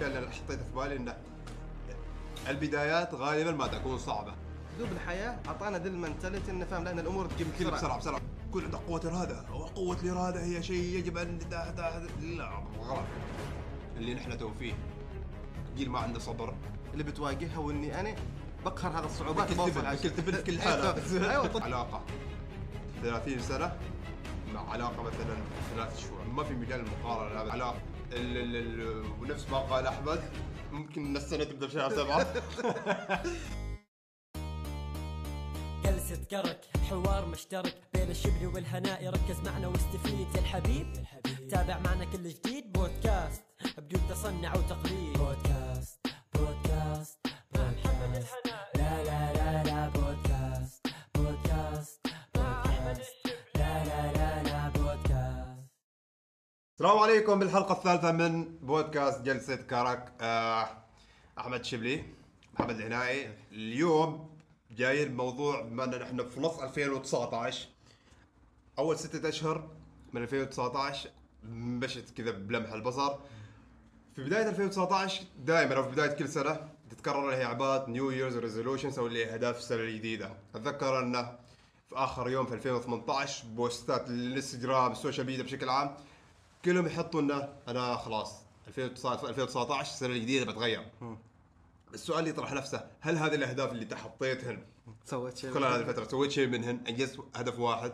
الاشياء اللي في بالي إنه البدايات غالبا ما تكون صعبة. اسلوب الحياة أعطانا ذا ال mentality إنه فاهم لأن الأمور تجي كل بسرعة. بسرعة يكون عندك قوة اراده وقوه الاراده هي شيء يجب أن دا دا لا غلط. اللي نحن تو فيه جيل ما عنده صبر. اللي بتواجهها وإني أنا بقهر هذه الصعوبات على كل كل حاله أيوه طبعا علاقة. 30 سنة مع علاقة مثلا ثلاث شهور. ما في مجال المقارنه لا علاقة. ال- ال- ونفس ما قال أحمد ممكن السنة تبدأ بشهر سبعة. جلسة كرك حوار مشترك بين الشبل والهناء ركز معنا واستفيد يا الحبيب. تابع معنا كل جديد بودكاست بدون تصنع وتقليد. بودكاست بودكاست بودكاست لا لا السلام عليكم بالحلقة الثالثة من بودكاست جلسة كرك. آه أحمد شبلي محمد العنائي اليوم جايين بموضوع بما ان نحن في نص 2019 أول ستة أشهر من 2019 مشت كذا بلمح البصر. في بداية 2019 دائما أو في بداية كل سنة تتكرر هي عباره New Year's resolutions أو اللي هي أهداف السنة الجديدة. أتذكر أنه في آخر يوم في 2018 بوستات الانستغرام ال social media بشكل عام كلهم يحطوا إنه أنا خلاص 2019 2019 السنة الجديدة بتغير. السؤال اللي يطرح نفسه هل هذه الأهداف اللي انت حطيتهن؟ سويت شيء خلال هذه الفترة سويت شيء منهن أنجزت هدف واحد.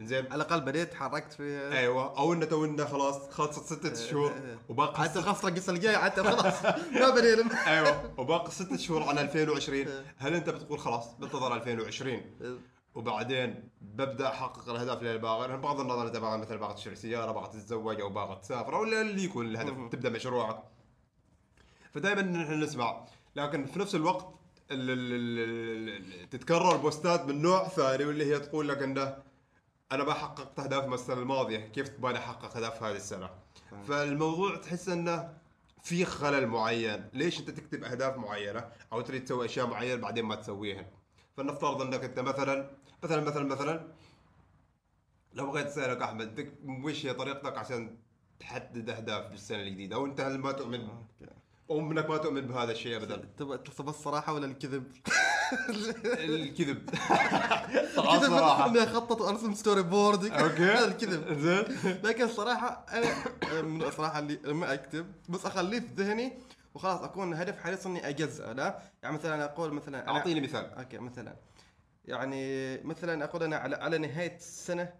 زين على الأقل بديت حركت في أيوه. أو إنه تو إنه خلاص خلصت ستة شهور وباقي حتى الخصره القصة الجايه حتى خلاص. ما بدينا. أيوه. وباقي ستة شهور على 2020 هل أنت بتقول خلاص بنتظر 2020 وبعدين ببدأ أحقق الأهداف اللي باغي. أنا بغض النظر انت باغي مثلا باغي تشتري سيارة باغي تتزوج أو باغي تسافر أو اللي يكون الهدف تبدأ مشروعك. فدائما نحن نسمع. لكن في نفس الوقت ال- ال- ال- تتكرر بوستات من نوع ثاني واللي هي تقول لك إنه أنا ما حققت أهداف السنة الماضيه كيف تبغاني أحقق أهداف هذه السنة؟ فالموضوع تحس إنه في خلل معين. ليش أنت تكتب أهداف معينة أو تريد تسوي أشياء معينة بعدين ما تسويها؟ فلنفترض انك انت مثلا مثلا مثلا مثلا لو بغيت اسالك أحمد وش هي طريقتك عشان تحدد أهداف بالسنة الجديدة؟ أو أنت هل ما تؤمن؟ أو انك ما تؤمن بهذا الشيء ابدا؟ تبغى تبغى الصراحة ولا الكذب؟ الكذب. كذب صراحة. اني أخطط وأرسم storyboard okay. هذا الكذب. زين. لكن الصراحه أنا من الصراحه اللي لما أكتب بس أخليه في ذهني وخلاص أكون هدف حريص إني اجزأه لا؟ يعني مثلا أقول مثلا أعطيني مثال. okay مثلا. يعني مثلا أقول أنا على على نهاية السنة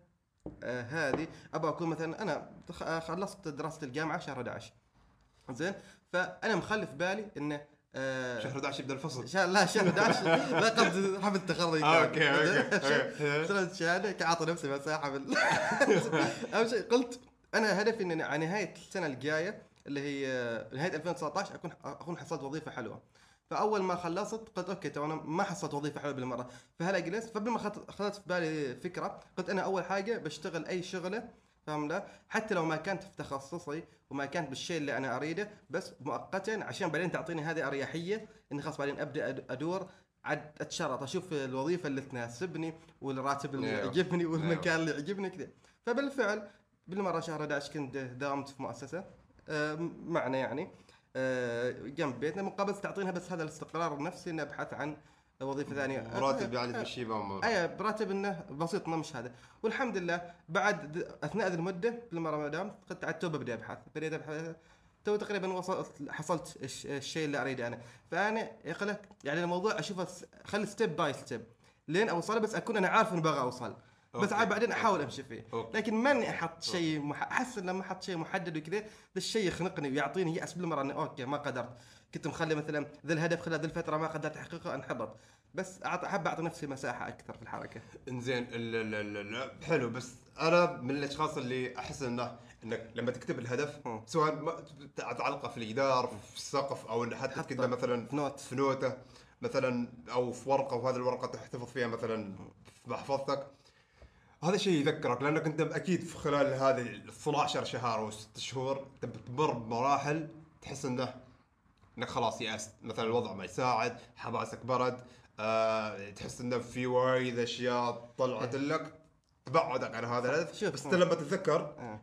آه هذه أبغى أكون مثلا أنا آه، خلصت دراسه الجامعة شهر 11 زين؟ فأنا مخلي في بالي انه آه شهر 11 يبدأ الفصل. شهر لا شهر 11 لا قصدي حفل التخرج. آه، okay، okay. سنة الشهادة؟ كعاطي نفسي مساحة بال أول شيء قلت أنا هدفي إن على نهاية السنة الجاية اللي هي نهاية 2019 أكون أكون حصلت وظيفة حلوة. فأول ما خلصت قلت okay تو أنا ما حصلت وظيفة حلوة بالمرة. فهلا جلست فقبل ما أخذت في بالي فكرة قلت أنا أول حاجة بشتغل أي شغلة فاهم لا؟ حتى لو ما كانت في تخصصي وما كانت بالشيء اللي أنا أريده بس مؤقتا عشان بعدين تعطيني هذه أريحية إني خلاص بعدين أبدأ أدور عد أتشرط أشوف الوظيفة اللي تناسبني والراتب اللي أيوه. يعجبني والمكان اللي يعجبني كذا. فبالفعل بالمرة شهر 11 كنت داومت في مؤسسة. معنا يعني. آه، جنب بيتنا. مقابل تعطينها بس هذا الاستقرار النفسي اني أبحث عن وظيفة ثانية. راتب يعني تمشي بامور أي براتب إنه بسيط انه مش هذا. والحمد لله بعد أثناء ذي المدة ما دام قلت عاد تو ببدا أبحث. بديت أبحث تو تقريبا وصلت حصلت الش- الشيء اللي أريده أنا. فأنا يقول لك يعني الموضوع أشوفه خلي step by step لين اوصل بس أكون أنا عارف إني أبغى أوصل. بس. عاد بعدين أحاول أمشي فيه أوكي. لكن ماني أحط شيء مح... أحس لما أحط شيء محدد وكذا ذا الشيء يخنقني ويعطيني يأس بالمرة انه أوكي ما قدرت كنت مخلي مثلا ذا الهدف خلال ذي الفترة ما قدرت أحققه انحبط بس أحب أعطي نفسي مساحة أكثر في الحركة إنزين حلو بس أنا من الأشخاص اللي أحس إنه إنك لما تكتب الهدف. سواء ما تعلقه في الجدار في السقف أو حتى تكتبه مثلا في نوت. في نوته مثلا أو في ورقة وهذه الورقة تحتفظ فيها مثلا في محفظتك هذا شيء يذكرك لأنك أنت أكيد في خلال هذه ال 12 شهر أو 6 شهور أنت بتمر بمراحل تحس إنه إنك خلاص يأست مثلا الوضع ما يساعد حماسك برد آه، تحس إنه في وايد أشياء طلعت لك تبعدك عن هذا الهدف شوف. بس أنت لما تتذكر آه.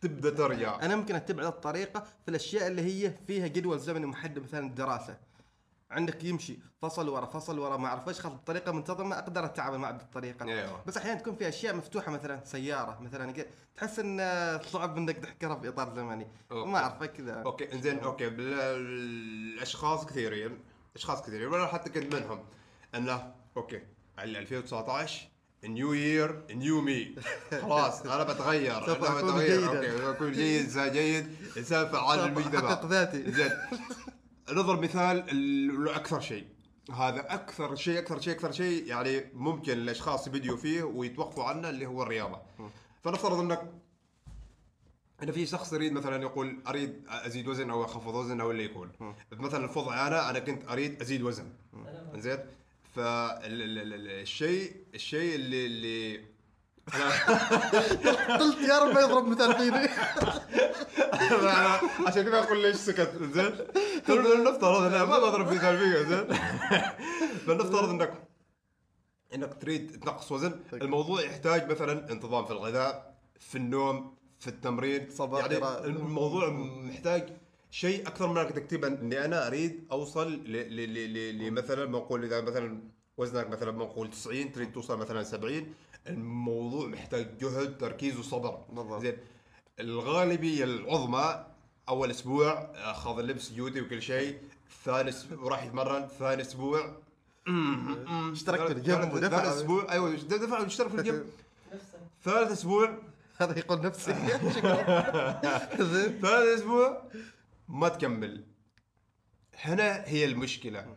تبدأ ترجع أنا ممكن أتبع الطريقة في الأشياء اللي هي فيها جدول زمني محدد مثلا الدراسة عندك يمشي فصل ورا فصل ورا ما أعرف إيش خلاص بطريقه منتظمه أقدر أتعامل معه بالطريقة أيوه بس أحيانا تكون في أشياء مفتوحة مثلا سيارة مثلا تحس إن صعب إنك تحكرها في إطار زمني. أوكي. ما أعرف كذا. أوكي إنزين أوكي. الأشخاص كثيرين أشخاص كثيرين. وأنا حتى كنت منهم. انه أوكي على 2019 new year new me خلاص أنا بتغير أنا بتغير. أوكي بكون جيد جيد إنسان فعال حقق للمجتمع. ذاتي. زين نضرب مثال ال- أكثر شيء. هذا أكثر شيء أكثر شيء أكثر شيء يعني ممكن الأشخاص يبديوا فيه ويتوقفوا عنه اللي هو الرياضة. فنفترض إنك إن في شخص يريد مثلا يقول أريد أزيد وزن أو أخفض وزن أو اللي يكون. مثلا وضعي أنا أنا كنت أريد أزيد وزن. زين فالشيء الشيء اللي اللي قلت يا رب ما يضرب مثال فيني عشان كذا أقول ليش سكت زين؟ فلنفترض أنا ما بضرب مثال فيك زين؟ فلنفترض انك إنك تريد تنقص وزن الموضوع يحتاج مثلا انتظام في الغذاء في النوم في التمرين. صبر يعني. الموضوع محتاج شيء أكثر من أنك تكتب إني أنا أريد أوصل لمثلا بنقول إذا مثلا وزنك مثلا بنقول 90 تريد توصل مثلا 70 الموضوع محتاج جهد تركيز وصبر. بالضبط. زين. الغالبية العظمى أول أسبوع أخذ اللبس جو دي وكل شيء. ثاني أسبوع راح يتمرن. ثاني أسبوع اشترك في الجيم ثالث ودفع. أسبوع. أيوه دفع واشترك في الجيم. ثالث أسبوع. هذا يقول نفسي. زين. ثالث أسبوع ما تكمل. هنا هي المشكلة.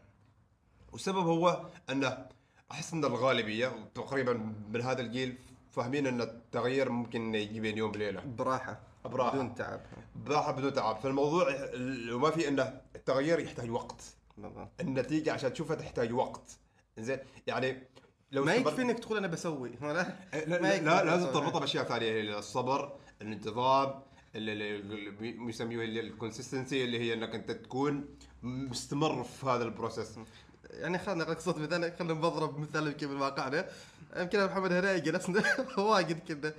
والسبب هو أنه أحس أن الغالبية تقريبا من هذا الجيل فاهمين أن التغيير ممكن يجي بين يوم وليلة. براحة براحة. بدون تعب. براحة بدون تعب. فالموضوع ال- وما في انه التغيير يحتاج وقت. بالضبط. النتيجة عشان تشوفها تحتاج وقت. زين يعني لو ما يكفي إنك تقول أنا بسوي. لا لا, لا, لا إنك لازم. تربطها بأشياء ثانية الصبر الانتظام اللي يسميه ال consistency اللي هي إنك أنت تكون مستمر في هذا ال process يعني خلنا نقصد مثلا خلينا بضرب مثال يمكن من واقعنا. يمكن محمد هناء جلسنا واجد كنا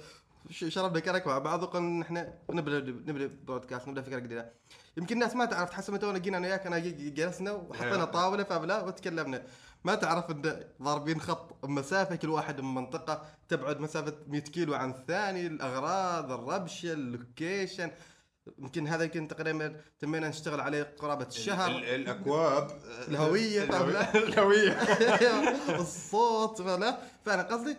ش- شربنا كرك. مع بعض وقلنا إحنا نبدا نبدا بودكاست نبدا فكره جديده يمكن الناس ما تعرف تحسب تونا جينا أنا وياك أنا جلسنا وحطينا أيوة. طاولة فبلا وتكلمنا. ما تعرف إن ضاربين خط مسافة كل واحد من منطقة تبعد مسافة 100 كيلو عن الثاني الأغراض الربشة ال location. يمكن هذا يمكن تقريبا تمينا نشتغل عليه قرابة الشهر. ال- الأكواب. الهوية، فاهم؟ الهوية- الهوية. الصوت فلا فأنا قصدي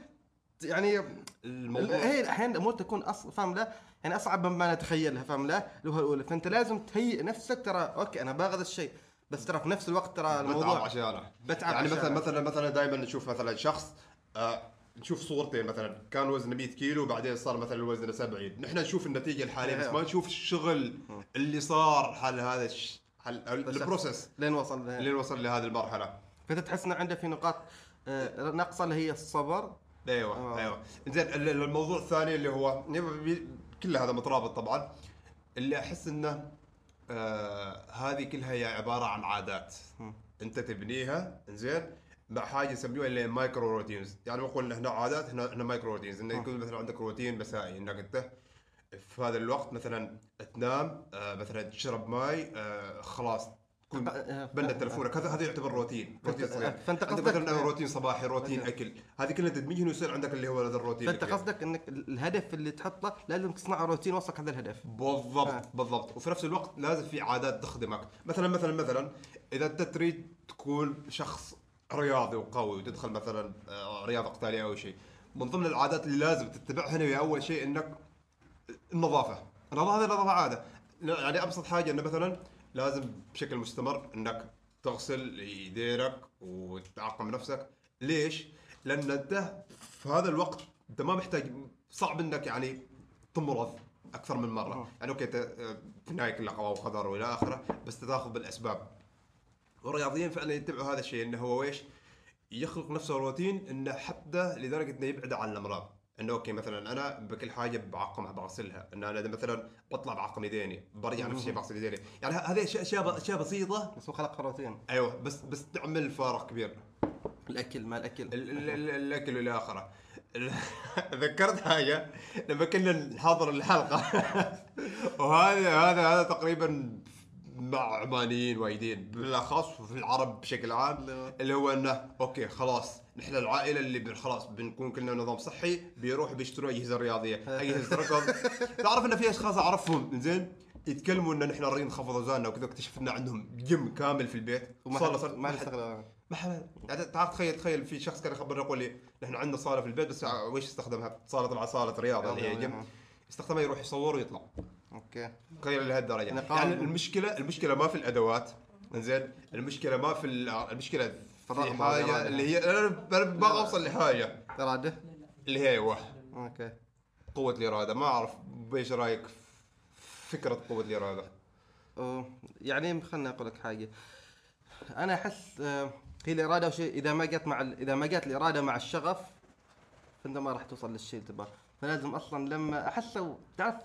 يعني الموضوع هي أحيانا الأمور تكون أصلا فاهم لا؟ يعني أصعب مما نتخيلها فاهم لا؟ اللي الأولى. فأنت لازم تهيئ نفسك ترى أوكي أنا هذا الشيء بس ترى في نفس الوقت ترى بتعب الموضوع عشانه. بتعب يعني مثلا عشانه. مثلا مثلا دائما نشوف مثلا شخص آه نشوف صورتين مثلا. كان وزنه 100 كيلو وبعدين صار مثلا وزنه 70 نحن نشوف النتيجة الحالية بس ما نشوف الشغل اللي صار حل هذا الش... حل البروسيس. لين وصل اللي وصل لهذه المرحلة. فانت تحس ان عنده في نقاط آه، ناقصه اللي هي الصبر. أيوه آه. أيوه. زين ال- ال- الموضوع الثاني اللي هو كل هذا مترابط طبعا. اللي أحس إنه آه هذه كلها هي عبارة عن عادات. أنت تبنيها زين مع حاجة يسموها اللي micro routines يعني بقول هنا عادات هنا هنا micro routines انه يكون مثلا عندك روتين مسائي إنك أنت في هذا الوقت مثلا تنام آه مثلا تشرب ماي آه خلاص تكون آه، بند تلفونك هذا هذا يعتبر روتين. روتين صغير فأنت عندك قصدك- مثلا روتين صباحي روتين أكل. هذه كلها تدمجهم ويصير عندك اللي هو هذا الروتين فانت. قصدك إنك الهدف اللي تحطه لازم تصنع روتين وصلك هذا الهدف. بالضبط آه. بالضبط. وفي نفس الوقت لازم في عادات تخدمك. مثلا مثلا مثلا إذا أنت تريد تكون شخص رياضي وقوي وتدخل مثلا آه، رياضة قتالية أو شيء. من ضمن العادات اللي لازم تتبعها هي أول شيء إنك النظافة. النظافة هذه نظافه عادة. يعني أبسط حاجة إنه مثلا لازم بشكل مستمر إنك تغسل يدينك وتعقم نفسك. ليش؟ لأن انت في هذا الوقت أنت ما محتاج صعب إنك يعني تمرض أكثر من مرة. يعني أوكي انت آه، في النهاية كلها قضاء وقدر وإلى آخره بس تاخذ بالأسباب. والرياضيين فعلا يتبعوا هذا الشيء إنه هو إيش؟ يخلق نفسه روتين إنه حتى لدرجة إنه يبعد عن الأمراض. إنه أوكي مثلا أنا بكل حاجة بعقمها بغسلها. إن أنا مثلا بطلع بعقم يديني برجع نفس الشيء بغسل يديني. يعني هذه أشياء أشياء بسيطة. بس هو خلق روتين أيوه بس بس تعمل فارق كبير. الأكل ما الأكل. ال- ال- ال- الأكل والى آخره. ذكرت حاجة؟ لما كنا نحضر الحلقة. وهذا هذا هذا تقريبا مع عمانيين وايدين بالأخص وفي العرب بشكل عام اللي هو إنه أوكي خلاص نحن العائلة اللي خلاص بنكون كلنا نظام صحي بيروحوا بيشتروا أجهزة رياضية أجهزة ركض. تعرف إن في أشخاص أعرفهم زين يتكلموا إن نحن نريد نخفض أوزاننا وكذا اكتشفنا عندهم جيم كامل في البيت. وما صار صار ما ما حد- ما حد يعني تعرف تخيل تخيل في شخص كان يخبرني يقول لي نحن عندنا صالة في البيت بس وش استخدمها؟ صالة طبعا صالة رياضة. اللي هي جيم. يستخدمها يروح يصور ويطلع. أوكي. تخيل لهالدرجة. يعني المشكلة المشكلة ما في الأدوات. زين المشكلة ما في ال- المشكلة في حاجة. اللي هي أنا أنا أبغى أوصل لحاجة. اراده اللي هي أيوه أوكي. قوة الإرادة. ما أعرف إيش رأيك فكرة قوة الإرادة. يعني خلنا أقول لك حاجة. أنا أحس آه، هي الإرادة وشيء إذا ما جت مع إذا ما جت الإرادة مع الشغف فأنت ما راح توصل للشيء اللي تبغاه. فلازم أصلا لما أحس تعرف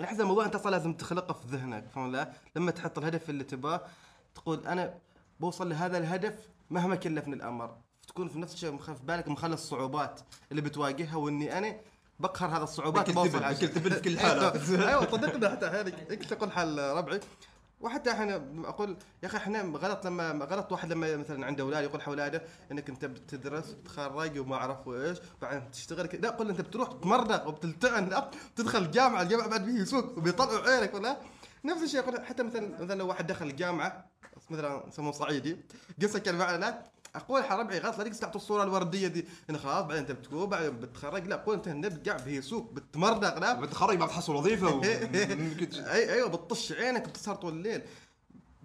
احس الموضوع أنت أصلا لازم تخلقه في ذهنك فاهم لا لما تحط الهدف اللي تبغاه تقول أنا بوصل لهذا الهدف مهما كلفني الأمر تكون في نفس الشيء في بالك مخلي الصعوبات اللي بتواجهها وإني أنا بقهر هذا الصعوبات. تبن في كل الحالات. أيوه صدقني حتى هذه هيك أقول حال ربعي وحتى إحنا أقول يا أخي إحنا غلط لما غلط واحد لما مثلا عنده أولاد يقول حول اولاده إنك أنت بتدرس وتتخرج وما أعرف إيش بعدين تشتغل لا قول أنت بتروح تمرض وبتلتعن تدخل الجامعة الجامعة بعد فيه يسوق وبيطلعوا عينك ولا؟ نفس الشيء يقول حتى مثلا مثلا لو واحد دخل الجامعة مثلا يسموه صعيدي قصة كان معنا أقول ربعي غلط لا تقص تعطوا الصورة الوردية دي. خلاص بعدين أنت بتكون بعدين بتخرج لا قول أنت نبقى بيسوق بتمرض لا. بتخرج ما تحصل وظيفة ت- اي أيوه بتطش عينك بتسهر طول الليل.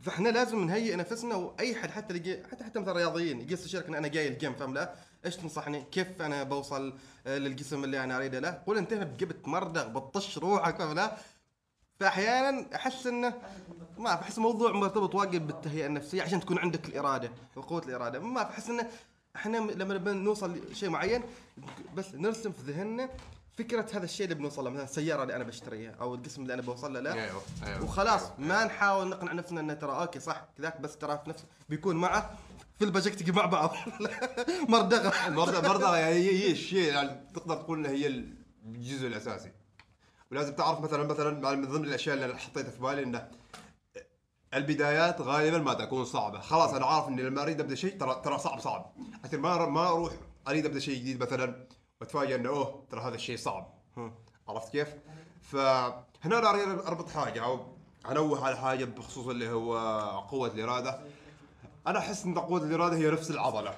فإحنا لازم نهيئ نفسنا وأي حد حتى لقي حتى حتى مثلا رياضيين يجي يستشيرك إن أنا جاي الجيم فاهم؟ لا. إيش تنصحني؟ كيف أنا بوصل آه، للجسم اللي أنا أريده؟ لا. قول أنت بتمرضغ بتطش روحك فاهم؟ لا. فأحيانا أحس إنه ما أحس الموضوع مرتبط واجد بالتهيئة النفسية عشان تكون عندك الإرادة وقوه الإرادة. ما أحس إنه إحنا لما نوصل لشيء معين بس نرسم في ذهننا فكرة هذا الشيء اللي بنوصل له مثلا السيارة اللي أنا بشتريها أو القسم اللي أنا بوصل له. لا أيوه أيوه. وخلاص ما نحاول نقنع نفسنا إنه ترى أوكي صح كذاك بس ترى في نفس بيكون معه في البروجكت مع بعض. مردغه مرضى مرضى هي الشيء يعني تقدر تقول هي الجزء الأساسي. ولازم تعرف مثلا مثلا من ضمن الأشياء اللي حطيتها في بالي إنه البدايات غالبا ما تكون صعبة. خلاص أنا عارف إني لما أريد أبدأ شيء ترى ترى صعب صعب. عشان ما ما أروح أريد أبدأ شيء جديد مثلا واتفاجئ إنه أوه ترى هذا الشيء صعب. عرفت كيف؟ فهنا أنا أريد أربط حاجة أو أنوه على حاجة بخصوص اللي هو قوة الإرادة. أنا أحس إن قوة الإرادة هي نفس العضلة.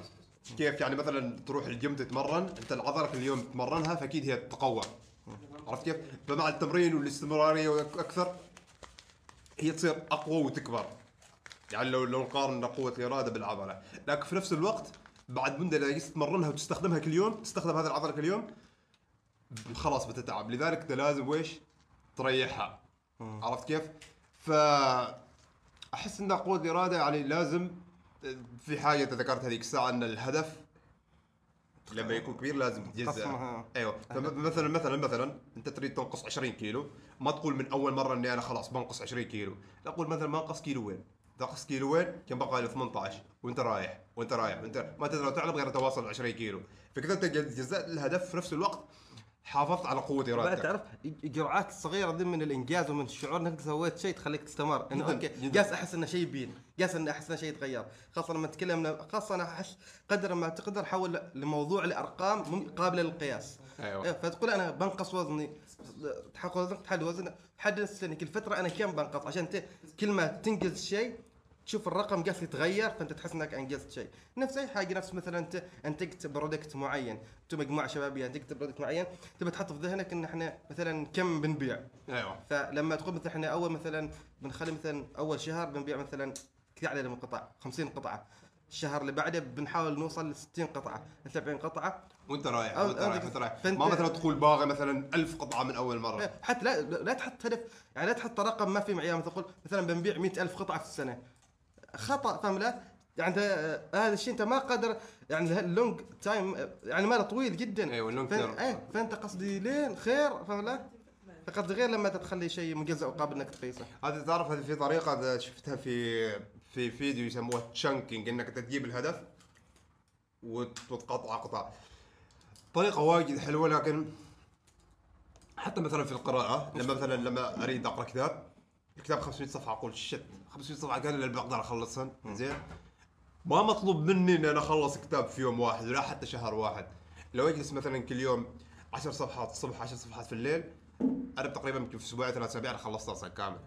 كيف؟ يعني مثلا تروح الجيم تتمرن أنت العضلة كل يوم تتمرنها فأكيد هي تتقوى عرفت كيف؟ فمع التمرين والاستمرارية أكثر هي تصير أقوى وتكبر. يعني لو لو نقارن قوة الإرادة بالعضلة. لكن في نفس الوقت بعد مدة اذا جيت تتمرنها وتستخدمها كل يوم تستخدم هذه العضلة كل يوم خلاص بتتعب. لذلك انت لازم ويش؟ تريحها. عرفت كيف؟ ف أحس إن قوة الإرادة يعني لازم في حاجة أنت ذكرت هذيك الساعة إن الهدف لما يكون كبير لازم تقسمها. أيوه. فمثلا مثلا مثلا أنت تريد تنقص 20 كيلو ما تقول من أول مرة إني أنا خلاص بنقص 20 كيلو. لا قول مثلا بنقص كيلو وين تنقص كيلو وين كان بقى لي 18 وأنت رايح وأنت رايح وأنت ما تقدر تعلم غير تواصل 20 كيلو. فكذا أنت جزأت الهدف في نفس الوقت. حافظت على قوة إرادتك. تعرف الجرعات الصغيره ذي من الإنجاز ومن الشعور إنك سويت شيء تخليك تستمر. إنه أوكي. جالس أحس إنه شيء يبين جالس إنه أحس إنه شيء يتغير. خاصة لما تكلم خاصة أنا أحس قدر ما تقدر حول لموضوع الأرقام مم- قابله للقياس. أيوة. إيه، فتقول أنا بنقص وزني تحقق وزنك تحدد وزن حدد كل فتره أنا كم بنقص؟ عشان كل ما تنجز شيء تشوف الرقم قاعد يتغير فأنت تحس إنك أنجزت شيء. نفس أي حاجة نفس مثلا انت انتجت product معين. أنتم مجموعة شبابية انتجت product معين تبي تحط في ذهنك إن إحنا مثلا كم بنبيع. أيوه. فلما تقول مثلا إحنا أول مثلا بنخلي مثلا أول شهر بنبيع مثلا كذا عدد من القطع 50 قطعة. الشهر اللي بعده بنحاول نوصل ل 60 قطعة 70 قطعة. وأنت رايح أو- وأنت رايح وأنت رايح. ما مثلا تقول باغي مثلا ألف قطعة من أول مرة. إيه، حتى لا لا تحط هدف. يعني لا تحط رقم ما في معيار. مثلا تقول مثلا بنبيع 100000 قطعة في السنة. خطأ فاهم لا؟ يعني آه، هذا الشيء انت ما قادر يعني ال long time آه، يعني ماله طويل جدا أيوة، ال long term. إيه فأنت قصدي غير فاهم لا؟ فقصدي غير لما تخلي شيء مجزء وقابل إنك تقيسه هذه تعرف هذه في طريقة شفتها في في فيديو يسموها chunking إنك تجيب الهدف وت- وتقطع قطع طريقة وايد حلوة لكن حتى مثلا في القراءة لما مثلا لما أريد أقرأ كتاب الكتاب 500 صفحة أقول شت 500 صفحة. قال اللي بقدر اخلصهن زين. ما مطلوب مني ان أنا أخلص كتاب في يوم واحد ولا حتى شهر واحد. لو اجلس مثلا كل يوم 10 صفحات الصبح 10 صفحات في الليل أنا تقريبا يمكن في أسبوعين ثلاث أسابيع أنا خلصت أصلا كامل.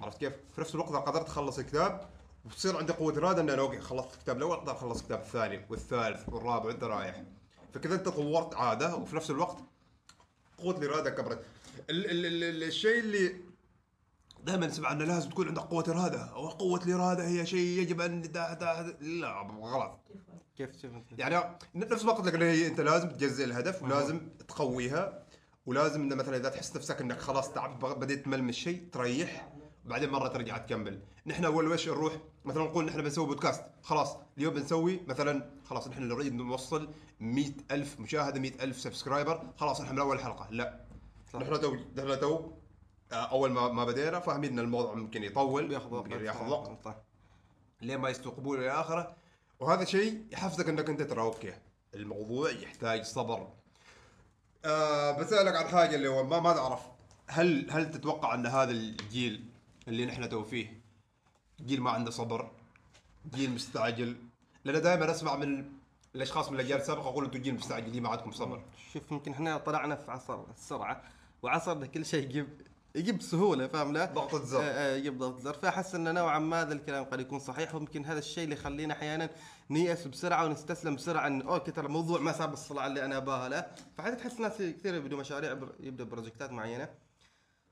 عرفت كيف؟ في نفس الوقت اذا قدرت أخلص الكتاب وتصير عندي قوة إرادة ان أنا أوكي خلصت الكتاب الأول أقدر أخلص الكتاب الثاني والثالث والرابع وإنت رايح. فكذا أنت طورت عادة وفي نفس الوقت قوة الإرادة كبرت. ال- ال- ال- الشيء اللي دائما نسمع إنه لازم تكون عندك قوة إرادة وقوه الإرادة هي شيء يجب أن دا دا لا غلط. كيف تشوف أنت؟ يعني نفس ما قلت لك إن هي أنت لازم تجزء الهدف ولازم تقويها ولازم إنه مثلا إذا تحس نفسك إنك خلاص تعب بديت تمل من الشيء تريح وبعدين مرة ترجع تكمل. نحن أول وش نروح؟ مثلا نقول نحن بنسوي بودكاست. خلاص اليوم بنسوي مثلا خلاص نحن نريد نوصل مئة ألف مشاهدة مئة ألف subscriber. خلاص نحن من أول حلقة. لا. نحن تو نحن تو أول ما ما بدينا فاهمين إن الموضوع ممكن يطول بياخذ وقت ياخذ وقت. صح لين ما يستوعبون إلى آخره. وهذا شيء يحفزك إنك أنت ترى okay الموضوع يحتاج صبر. آه بسالك عن حاجة اللي هو ما ما تعرف هل هل تتوقع إن هذا الجيل اللي نحن تو فيه جيل ما عنده صبر جيل مستعجل؟ لأن دائما أسمع من الأشخاص من الأجيال السابقة يقولوا أنتم جيل مستعجلين ما عندكم صبر. شوف يمكن إحنا طلعنا في عصر السرعة وعصرنا كل شيء يجيب يجيب بسهولة فاهم لا؟ ضغطة زر. آه، آه، يجيب ضغط زر فأحس إن نوعا ما هذا الكلام قد يكون صحيح ويمكن هذا الشيء اللي يخلينا أحيانا نيأس بسرعة ونستسلم بسرعة إن okay ترى الموضوع ما صار بالصورة اللي أنا أباها لا فحتى تحس ناس كثير يبدوا مشاريع يبدوا project ات معينة.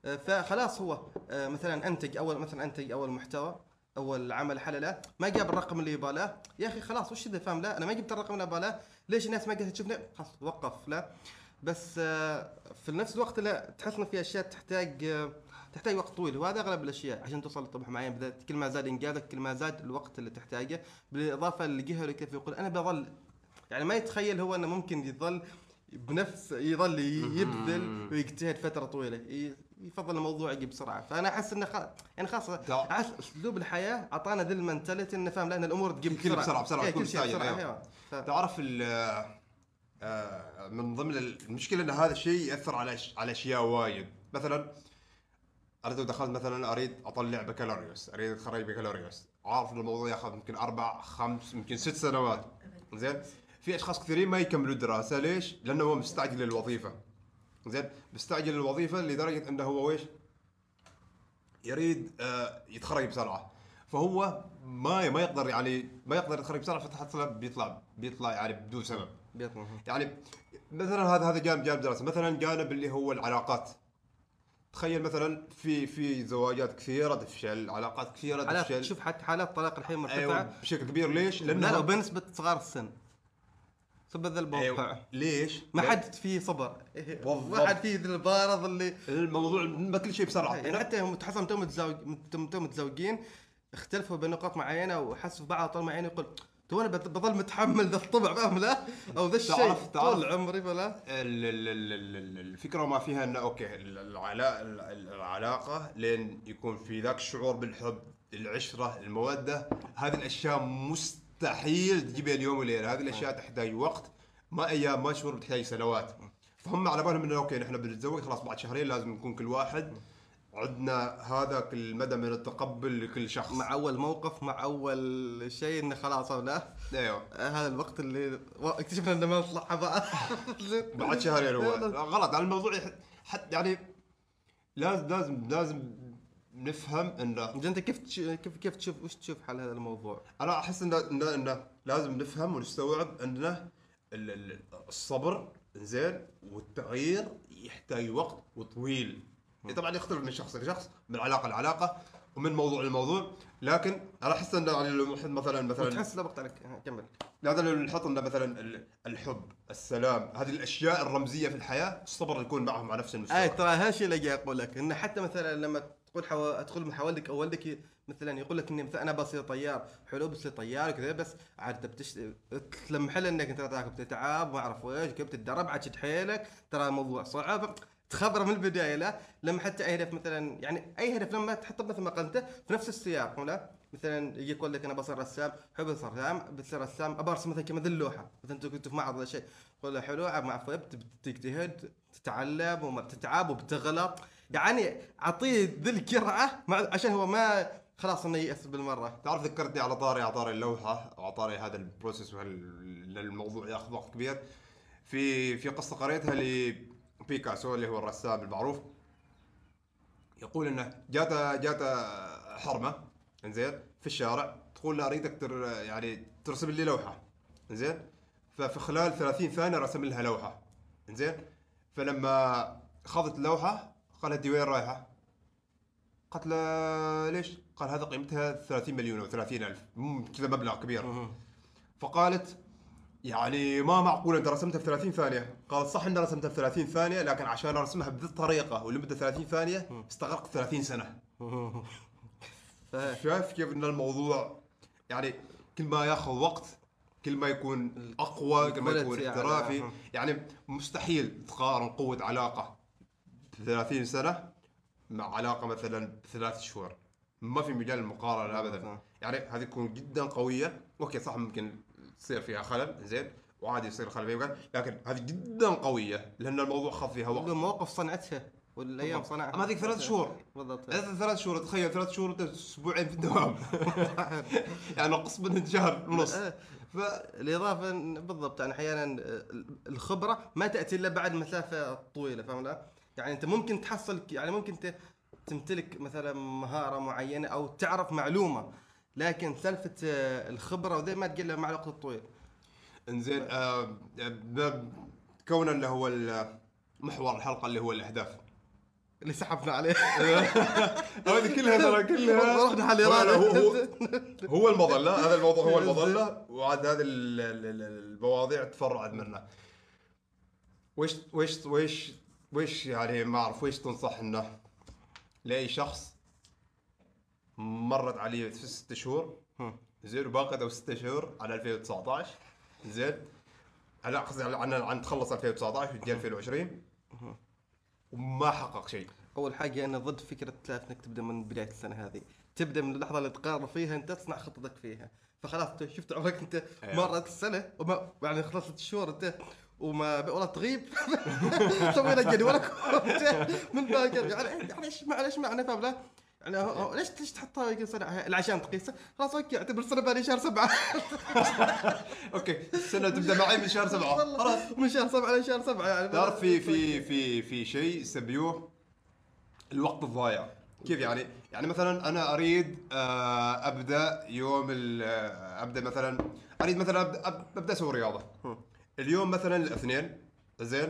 آه، فخلاص هو مثلا أنتج أول مثلا أنتج أول محتوى أول عمل حلله ما جاب الرقم اللي يبغاه يا أخي خلاص وش ذا فاهم لا؟ أنا ما جبت الرقم اللي ابغاه ليش الناس ما قاعدة تشوفني؟ خلاص وقف لا. بس آه، في نفس الوقت لا تحس إن في أشياء تحتاج آه، تحتاج وقت طويل. وهذا أغلب الأشياء عشان توصل لطموح معين بدأت كل ما زاد إنجازك كل ما زاد الوقت اللي تحتاجه بالإضافة للجهه اللي كيف يقول. أنا بظل يعني ما يتخيل هو إنه ممكن يظل بنفس يظل يبذل ويجتهد فترة طويلة يفضل الموضوع يجي بسرعة. فأنا أحس إنه خ... يعني خاصة أسلوب الحياة أعطانا ذي المنتاليتي إنه فاهم لأن الأمور تجيب كل بسرعة- بسرعة، إيه، تكون كل شيء مستعجل، بسرعة أيوة. أيوة. ف... تعرف آه، من ضمن المشكلة إن هذا الشيء يأثر على على أشياء وايد. مثلا أنا لو دخلت مثلا أريد أطلع بكالوريوس أريد اتخرج بكالوريوس. عارف إن الموضوع ياخذ يمكن أربع خمس يمكن ست سنوات. زين؟ في أشخاص كثيرين ما يكملوا الدراسة. ليش؟ لأنه هو مستعجل للوظيفة. زين؟ مستعجل للوظيفة لدرجة إنه هو ويش؟ يريد آه، يتخرج بسرعة. فهو ما ما يقدر يعني ما يقدر يتخرج بسرعة فتحصله بيطلع بيطلع يعني بدون سبب. بيطلع. يعني مثلا هذا هذا جانب جانب دراسة مثلا جانب اللي هو العلاقات تخيل مثلا في في زواجات كثيرة تفشل علاقات كثيرة تفشل شوف حتى حالات طلاق الحين مرتفعة أيوه بشكل كبير ليش؟ لا لا لأنه بنسبة صغار السن سبب ذا الموضوع أيوة. ليش؟ ما حد فيه صبر. ما حد فيه البارض اللي الموضوع ما كل شيء بسرعة يعني حتى هم تحصل متزوج متزوجين اختلفوا بنقاط معينة وحسوا في بعض طول معين يقول تو أنا بظل متحمل ذا الطبع فاهم لا أو ذا الشيء طول عمري فلا؟ ال- ال- ال- ال- ال- الفكرة ما فيها إنه أوكي ال- العلا- ال- العلاقة لين يكون في ذاك الشعور بالحب العشرة المودة هذه الأشياء مستحيل تجيبها اليوم وليلة. هذه الأشياء تحتاج وقت ما أيام ما شهور تحتاج سنوات. فهم على بالهم إنه أوكي نحن بنتزوج خلاص بعد شهرين لازم نكون كل واحد. عندنا هذاك المدى من التقبل لكل شخص. مع أول موقف مع أول شيء إنه خلاص لا أيوه. هذا الوقت اللي اكتشفنا إنه ما نصلح بعض بعد شهرين هو غلط. على الموضوع حتى يعني لازم لازم لازم نفهم إنه انت كيف كيف كيف تشوف وش تشوف حل هذا الموضوع؟ أنا أحس انه انه, إنه لازم نفهم ونستوعب إنه ال- ال- الصبر زين والتغيير يحتاج وقت وطويل. طبعا يختلف من شخص لشخص من علاقة لعلاقة ومن موضوع لموضوع لكن أنا أحس انه يعني لو واحد مثلا مثلا وتحس لا بقطع عليك. كمل. هذا لو نحط لنا مثلا ال- الحب السلام هذه الأشياء الرمزية في الحياة الصبر يكون معهم على نفس المستوى. أي ترى هالشيء اللي جاي أقول لك انه حتى مثلا لما تقول حو... ادخل من والدك أو والدك مثلا يقول لك إني مثلا أنا بصير طيار حلو بصير طيار وكذا بس عاد بتش... تلمح له إنك أنت تاخذ بتتعب ما أعرف إيش كيف تتدرب عاد حيلك ترى الموضوع صعب. تخبره من البداية لا لما حتى أي هدف مثلا يعني أي هدف لما تحطه مثل ما قلت في نفس السياق لا مثلا يجي يقول لك أنا بصير رسام حب بصير رسام بتصير رسام ابى ارسم مثلا كمثل اللوحه مثلا أنتم كنتوا في معرض ولا شيء تقول حلو مع فوق تجتهد تتعلم وتتعب وبتغلط. يعني أعطيه ذي الجرعه عشان هو ما خلاص إنه ييأس بالمرة. تعرف ذكرتني على طاري على طاري اللوحة وعلى طاري هذا البروسيس الموضوع يأخذ وقت كبير؟ في في قصة قريتها لبيكاسو اللي هو الرسام المعروف. يقول إنه جاته جاته حرمة إنزين في الشارع تقول له أريدك تر يعني ترسم لي لوحة إنزين. ففي خلال 30 ثانية رسم لها لوحة إنزين. فلما اخذت اللوحة قالت دي وين رايحة؟ قالت له ليش؟ قال هذا قيمتها 30 مليون أو 30 ألف كذا مبلغ كبير. فقالت يعني ما معقول أنت رسمتها في 30 ثانية. قالت صح إني رسمتها في 30 ثانية لكن عشان أرسمها بذي الطريقة ولمده 30 ثانية استغرقت 30 سنة. شايف كيف إن الموضوع يعني كل ما ياخذ وقت كل ما يكون اقوى كل ما يكون ال quality احترافي أعلى. يعني مستحيل تقارن قوة علاقة ب 30 سنة مع علاقة مثلا بثلاث شهور. ما في مجال المقارنه ابدا. صح. يعني هذه تكون جدا قوية. okay صح ممكن تصير فيها خلل زين وعادي يصير خلل فيها لكن هذه جدا قوية لأن الموضوع خذ فيها وقت مواقف صنعتها والأيام. صنعها أما هذيك ثلاث شهور. بالضبط ثلاث شهور تخيل ثلاث شهور انت أسبوعين في الدوام يعني نقص منهم شهر ونص آه. ف الاضافه إن- بالضبط يعني أحيانا الخبرة ما تأتي إلا بعد مسافة طويلة فاهم لا؟ يعني أنت ممكن تحصل يعني ممكن انت تمتلك مثلا مهارة معينة أو تعرف معلومة لكن سالفة آه، الخبرة وذي ما تقل مع الوقت الطويل. إنزين آه كون اللي هو ال- محور الحلقة اللي هو الأهداف. اللي سحبنا عليه. هذه كلها ترى كلها. رحنا على هو- هو المظله هذا الموضوع هو المظله وعاد هذه ال- ال- ال- المواضيع تفرعت منه ويش ويش ويش ويش يعني ما أعرف ويش تنصح انه لأي شخص مرت عليه في ست شهور. زين وباقي له ست شهور على 2019 زين. على قصدي عن عن تخلص 2019 وتجي 2020 وما حقق شيء. أول حاجة أنا ضد فكرة ثلاث إنك تبدأ من بداية السنة هذه. تبدأ من اللحظة اللي تقرر فيها أنت تصنع خطتك فيها. فخلاص أنت شفت عمرك أنت أيوة. مرت السنة وما يعني خلصت الشهور أنت وما والله تغيب. سوينا جدولك من باكر يعني معلش معلش معنى فاهم؟ لا هو- هو ليش ليش تحطها يمكن سنه عشان تقيسه خلاص okay أعتبر السنة بعد شهر سبعة. okay السنة تبدأ معي من شهر سبعة. خلاص. من شهر سبعة لشهر سبعة يعني. تعرف في في في في شيء يسميوه الوقت الضايع. كيف يعني؟ يعني مثلا أنا أريد آه، أبدأ يوم آه، أبدأ مثلا أريد مثلا ابدا أبدأ أسوي رياضة. اليوم مثلا الاثنين زين؟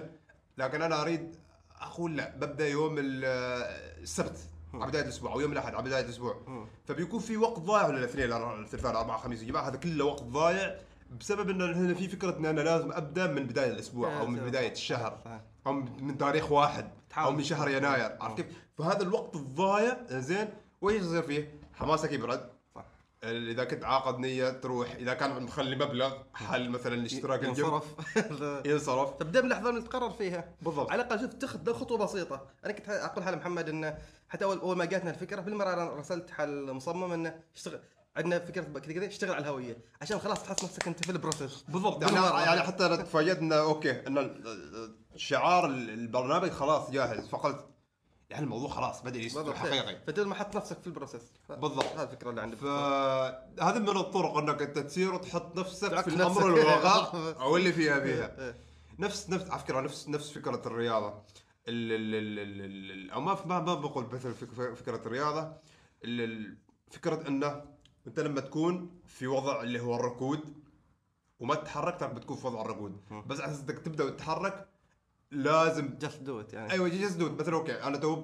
لكن أنا أريد أقول لا ببدأ يوم آه، السبت. على بدايه الأسبوع أو يوم الأحد على بدايه الأسبوع فبيكون في وقت ضايع ولا الاثنين الثلاثاء الاربعاء الخميس يا جماعة هذا كله وقت ضايع بسبب إن هنا في فكرة إن أنا لازم أبدأ من بداية الأسبوع أو من بداية الشهر. أو من تاريخ واحد أو. من شهر يناير عرفت كيف؟ فهذا الوقت الضايع زين وإيش يصير فيه؟ حماسك يبرد. إذا كنت عاقد نية تروح إذا كان مخلي مبلغ حل مثلا الاشتراك الجيم؟ ينصرف. ينصرف. تبدا من اللحظة اللي تقرر فيها. بالضبط. على الأقل شوف تاخذ خطوة بسيطة. أنا كنت أقول حال محمد إنه حتى اول أول ما جاتنا الفكرة بالمرة أنا رسلت حال مصمم إنه اشتغل عندنا فكرة كذا كذا اشتغل على الهوية. عشان خلاص تحس نفسك أنت في ال process. بالضبط. يعني. يعني حتى إنه okay ان شعار البرنامج خلاص جاهز. فقلت يعني الموضوع خلاص بدا يصير. حقيقي فانت ما حط نفسك في ال process بالضبط. هذه الفكرة اللي عندي فهذا من الطرق إنك أنت تصير وتحط نفسك في. الأمر الواقع أو اللي فيها فيها إيه. نفس نفس على فكرة نفس نفس فكرة الرياضة ال ال ال ال ال أو ما ما ما بقول مثل فك- فكرة الرياضة ال- ال- فكرة إنه أنت لما تكون في وضع اللي هو الركود وما تتحرك ترى بتكون في وضع الركود بس على أساس إنك تبدأ تتحرك لازم just do it يعني. أيوه just do it مثلا okay أنا تو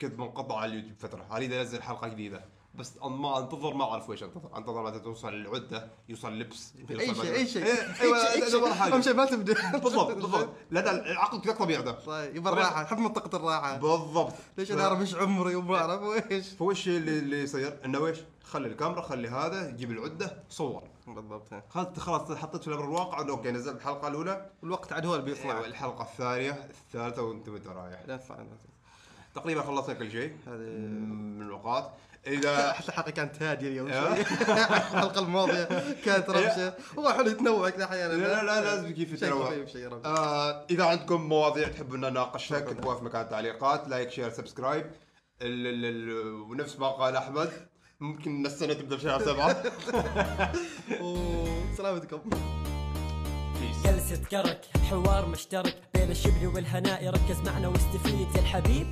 كنت منقطع على اليوتيوب فترة اريد انزل حلقة جديدة. بس ما أنتظر ما أعرف ويش أنتظر. أنتظر متى توصل العدة يوصل لبس أي شيء أي شيء. إيه، أيوه شيء. حاجة. أهم شيء ما تبدأ. بالضبط بالضبط. العقل كذا طبيعي ده. طيب يبغى الراحه حب منطقة الراحة. بالضبط. ليش أنا أعرف إيش عمري وما أعرف إيش فوش اللي, اللي يصير؟ إنه إيش؟ خلي الكاميرا خلي هذا جيب العدة صور. بالضبط. خلاص خلاص حطيت في الامر الواقع. انه okay نزلت الحلقة الأولى. والوقت عاد هو اللي بيصنع أيوة، الحلقة الثانية الثالثة وأنت وانت رايح؟ لا صح لا. تقريبا خلصنا كل شيء. هذه من النقاط. إذا حتى الحلقة كانت هادية اليوم. شوي. الحلقة الماضية كانت رمشة. هو حلو يتنوع كذا أحيانا. لا لا لا لازم يكون في شيء تنوع. خفيف شيء رمشه آه إذا عندكم مواضيع تحبوا أن نناقشها اكتبوها في مكان التعليقات. like share subscribe ونفس ما قال أحمد. ممكن السنة تبدأ بشهر سبعة. أوه، سلامتكم. جلسة كرك حوار مشترك بين الشبل والهناء. ركز معنا واستفيد يا الحبيب.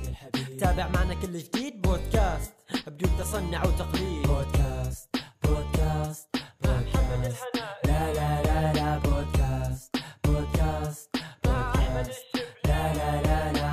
تابع معنا كل جديد. بودكاست بدون تصنع وتقليد. بودكاست بودكاست بودكاست. لا لا لا لا بودكاست بودكاست بودكاست. لا لا لا لا.